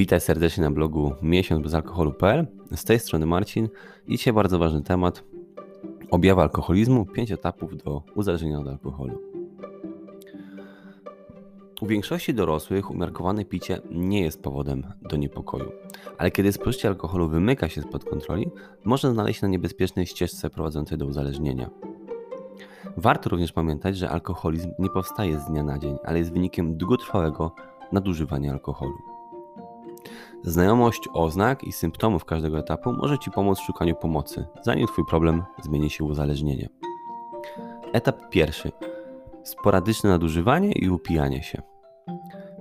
Witaj serdecznie na blogu miesiącbezalkoholu.pl. Z tej strony Marcin i dzisiaj bardzo ważny temat. Objawy alkoholizmu, 5 etapów do uzależnienia od alkoholu. U większości dorosłych umiarkowane picie nie jest powodem do niepokoju, ale kiedy spożycie alkoholu wymyka się spod kontroli, może znaleźć na niebezpiecznej ścieżce prowadzącej do uzależnienia. Warto również pamiętać, że alkoholizm nie powstaje z dnia na dzień, ale jest wynikiem długotrwałego nadużywania alkoholu. Znajomość oznak i symptomów każdego etapu może Ci pomóc w szukaniu pomocy, zanim Twój problem zmieni się w uzależnienie. Etap pierwszy. Sporadyczne nadużywanie i upijanie się.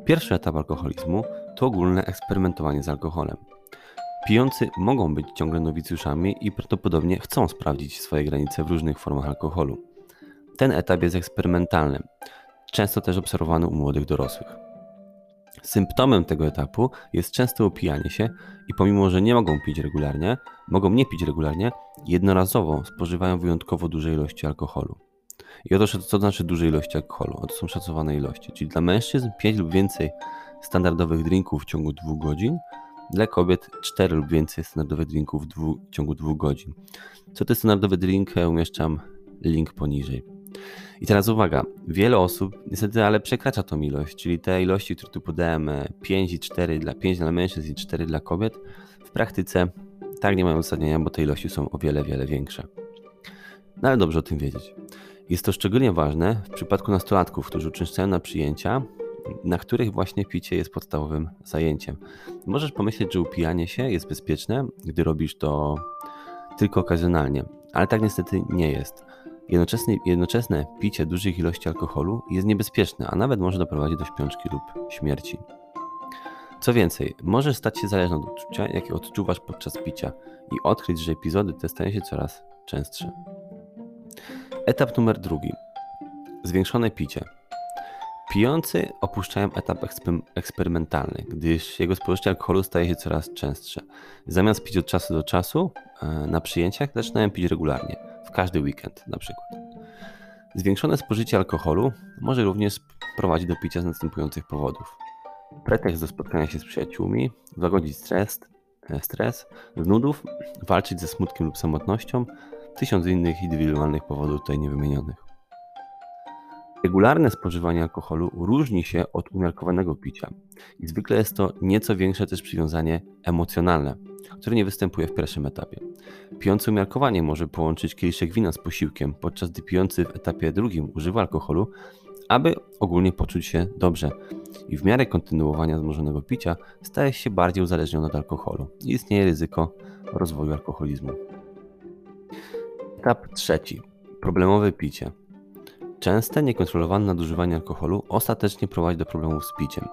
Pierwszy etap alkoholizmu to ogólne eksperymentowanie z alkoholem. Pijący mogą być ciągle nowicjuszami i prawdopodobnie chcą sprawdzić swoje granice w różnych formach alkoholu. Ten etap jest eksperymentalny, często też obserwowany u młodych dorosłych. Symptomem tego etapu jest częste upijanie się i pomimo, że nie mogą pić regularnie, mogą nie pić regularnie, jednorazowo spożywają wyjątkowo duże ilości alkoholu. I oto co znaczy duże ilości alkoholu? Oto są szacowane ilości, czyli dla mężczyzn 5 lub więcej standardowych drinków w ciągu 2 godzin, dla kobiet 4 lub więcej standardowych drinków w, dwu, w ciągu 2 godzin. Co to jest standardowy drink? Umieszczam link poniżej. I teraz uwaga, wiele osób niestety ale przekracza tą ilość, czyli te ilości, które tu podałem, 5 i 4 dla 5 dla mężczyzn i 4 dla kobiet, w praktyce tak nie mają uzasadnienia, bo te ilości są o wiele, wiele większe. No ale dobrze o tym wiedzieć. Jest to szczególnie ważne w przypadku nastolatków, którzy uczęszczają na przyjęcia, na których właśnie picie jest podstawowym zajęciem. Możesz pomyśleć, że upijanie się jest bezpieczne, gdy robisz to tylko okazjonalnie, ale tak niestety nie jest. Jednoczesne, jednoczesne picie dużych ilości alkoholu jest niebezpieczne, a nawet może doprowadzić do śpiączki lub śmierci. Co więcej, możesz stać się zależny od uczucia, jakie odczuwasz podczas picia i odkryć, że epizody te stają się coraz częstsze. Etap numer drugi. Zwiększone picie. Pijący opuszczają etap eksperymentalny, gdyż jego spożycie alkoholu staje się coraz częstsze. Zamiast pić od czasu do czasu e, na przyjęciach, zaczynają pić regularnie, w każdy weekend na przykład. Zwiększone spożycie alkoholu może również prowadzić do picia z następujących powodów. Pretekst do spotkania się z przyjaciółmi, zagodzić stres, e, stres, nudów, walczyć ze smutkiem lub samotnością, tysiąc innych indywidualnych powodów tutaj niewymienionych. Regularne spożywanie alkoholu różni się od umiarkowanego picia i zwykle jest to nieco większe też przywiązanie emocjonalne, które nie występuje w pierwszym etapie. Pijący umiarkowanie może połączyć kieliszek wina z posiłkiem, podczas gdy pijący w etapie drugim używa alkoholu, aby ogólnie poczuć się dobrze i w miarę kontynuowania zmożonego picia staje się bardziej uzależniony od alkoholu i istnieje ryzyko rozwoju alkoholizmu. Etap trzeci. Problemowe picie. Częste, niekontrolowane nadużywanie alkoholu ostatecznie prowadzi do problemów z piciem.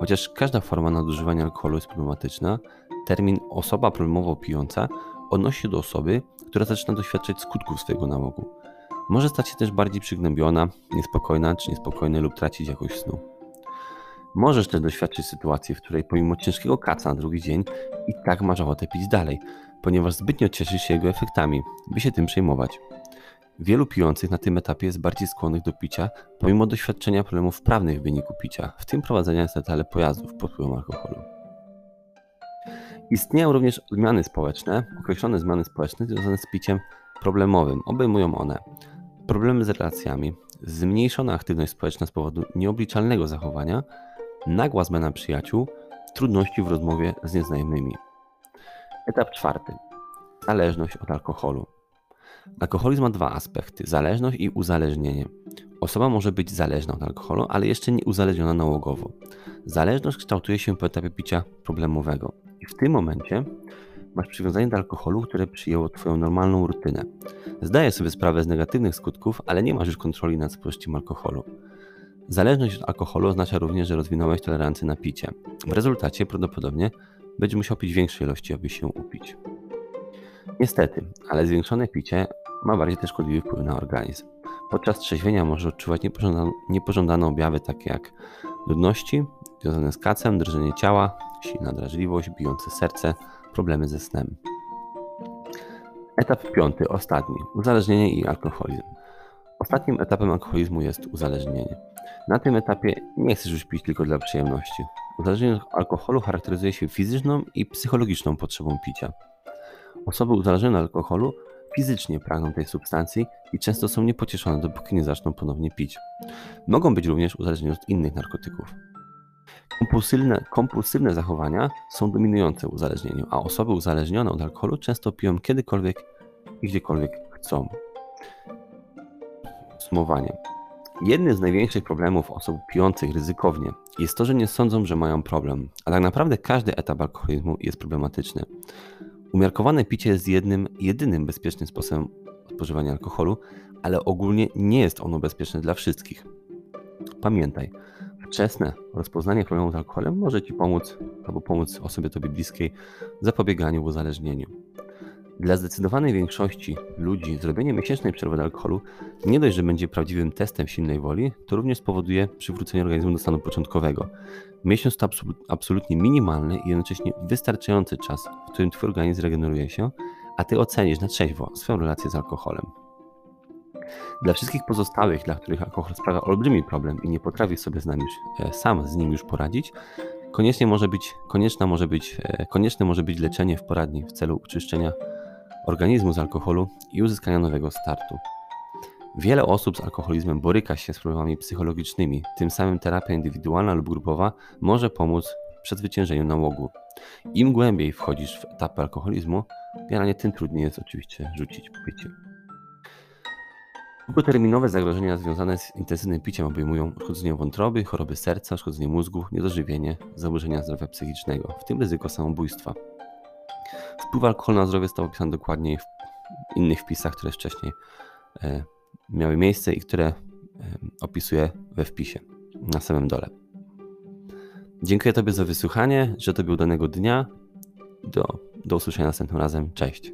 Chociaż każda forma nadużywania alkoholu jest problematyczna, termin osoba problemowo pijąca odnosi się do osoby, która zaczyna doświadczać skutków swojego nałogu. Może stać się też bardziej przygnębiona, niespokojna czy niespokojny lub tracić jakość snu. Możesz też doświadczyć sytuacji, w której pomimo ciężkiego kaca na drugi dzień i tak masz ochotę pić dalej, ponieważ zbytnio cieszysz się jego efektami, by się tym przejmować. Wielu pijących na tym etapie jest bardziej skłonnych do picia, pomimo doświadczenia problemów prawnych w wyniku picia, w tym prowadzenia niestety pojazdów pod wpływem alkoholu. Istnieją również zmiany społeczne, określone zmiany społeczne związane z piciem problemowym. Obejmują one problemy z relacjami, zmniejszona aktywność społeczna z powodu nieobliczalnego zachowania, nagła zmiana przyjaciół, trudności w rozmowie z nieznajomymi. Etap czwarty. Zależność od alkoholu. Alkoholizm ma dwa aspekty: zależność i uzależnienie. Osoba może być zależna od alkoholu, ale jeszcze nie uzależniona nałogowo. Zależność kształtuje się po etapie picia problemowego. W tym momencie masz przywiązanie do alkoholu, które przyjęło Twoją normalną rutynę. Zdajesz sobie sprawę z negatywnych skutków, ale nie masz już kontroli nad spożyciem alkoholu. Zależność od alkoholu oznacza również, że rozwinąłeś tolerancję na picie. W rezultacie prawdopodobnie będziesz musiał pić większe ilości, aby się upić. Niestety, ale zwiększone picie ma bardziej też szkodliwy wpływ na organizm. Podczas trzeźwienia może odczuwać niepożądane, niepożądane objawy takie jak nudności związane z kacem, drżenie ciała, silna drażliwość, bijące serce, problemy ze snem. Etap piąty, ostatni, uzależnienie i alkoholizm. Ostatnim etapem alkoholizmu jest uzależnienie. Na tym etapie nie chcesz już pić tylko dla przyjemności. Uzależnienie od alkoholu charakteryzuje się fizyczną i psychologiczną potrzebą picia. Osoby uzależnione od alkoholu fizycznie pragną tej substancji i często są niepocieszone, dopóki nie zaczną ponownie pić. Mogą być również uzależnione od innych narkotyków. Kompulsywne, kompulsywne zachowania są dominujące w uzależnieniu, a osoby uzależnione od alkoholu często piją kiedykolwiek i gdziekolwiek chcą. Podsumowanie. Jednym z największych problemów osób pijących ryzykownie jest to, że nie sądzą, że mają problem, a tak naprawdę każdy etap alkoholizmu jest problematyczny. Umiarkowane picie jest jednym, jedynym bezpiecznym sposobem spożywania alkoholu, ale ogólnie nie jest ono bezpieczne dla wszystkich. Pamiętaj, wczesne rozpoznanie problemu z alkoholem może Ci pomóc albo pomóc osobie Tobie bliskiej w zapobieganiu uzależnieniu. Dla zdecydowanej większości ludzi zrobienie miesięcznej przerwy od alkoholu nie dość, że będzie prawdziwym testem silnej woli, to również spowoduje przywrócenie organizmu do stanu początkowego. Miesiąc to absolutnie minimalny i jednocześnie wystarczający czas, w którym Twój organizm regeneruje się, a Ty ocenisz na trzeźwo swoją relację z alkoholem. Dla wszystkich pozostałych, dla których alkohol sprawia olbrzymi problem i nie potrafi sobie z nami już, e, sam z nim już poradzić, koniecznie może być, konieczna może być, e, konieczne może być leczenie w poradni w celu uczyszczenia organizmu z alkoholu i uzyskania nowego startu. Wiele osób z alkoholizmem boryka się z problemami psychologicznymi, tym samym terapia indywidualna lub grupowa może pomóc w przezwyciężeniu nałogu. Im głębiej wchodzisz w etapy alkoholizmu, generalnie tym trudniej jest oczywiście rzucić picie. Długoterminowe zagrożenia związane z intensywnym piciem obejmują uszkodzenie wątroby, choroby serca, uszkodzenie mózgu, niedożywienie, zaburzenia zdrowia psychicznego, w tym ryzyko samobójstwa. Wpływ alkoholu na zdrowie został opisany dokładniej w innych wpisach, które wcześniej e, miały miejsce i które e, opisuję we wpisie na samym dole. Dziękuję Tobie za wysłuchanie, że Tobie udanego dnia. Do, do usłyszenia następnym razem. Cześć.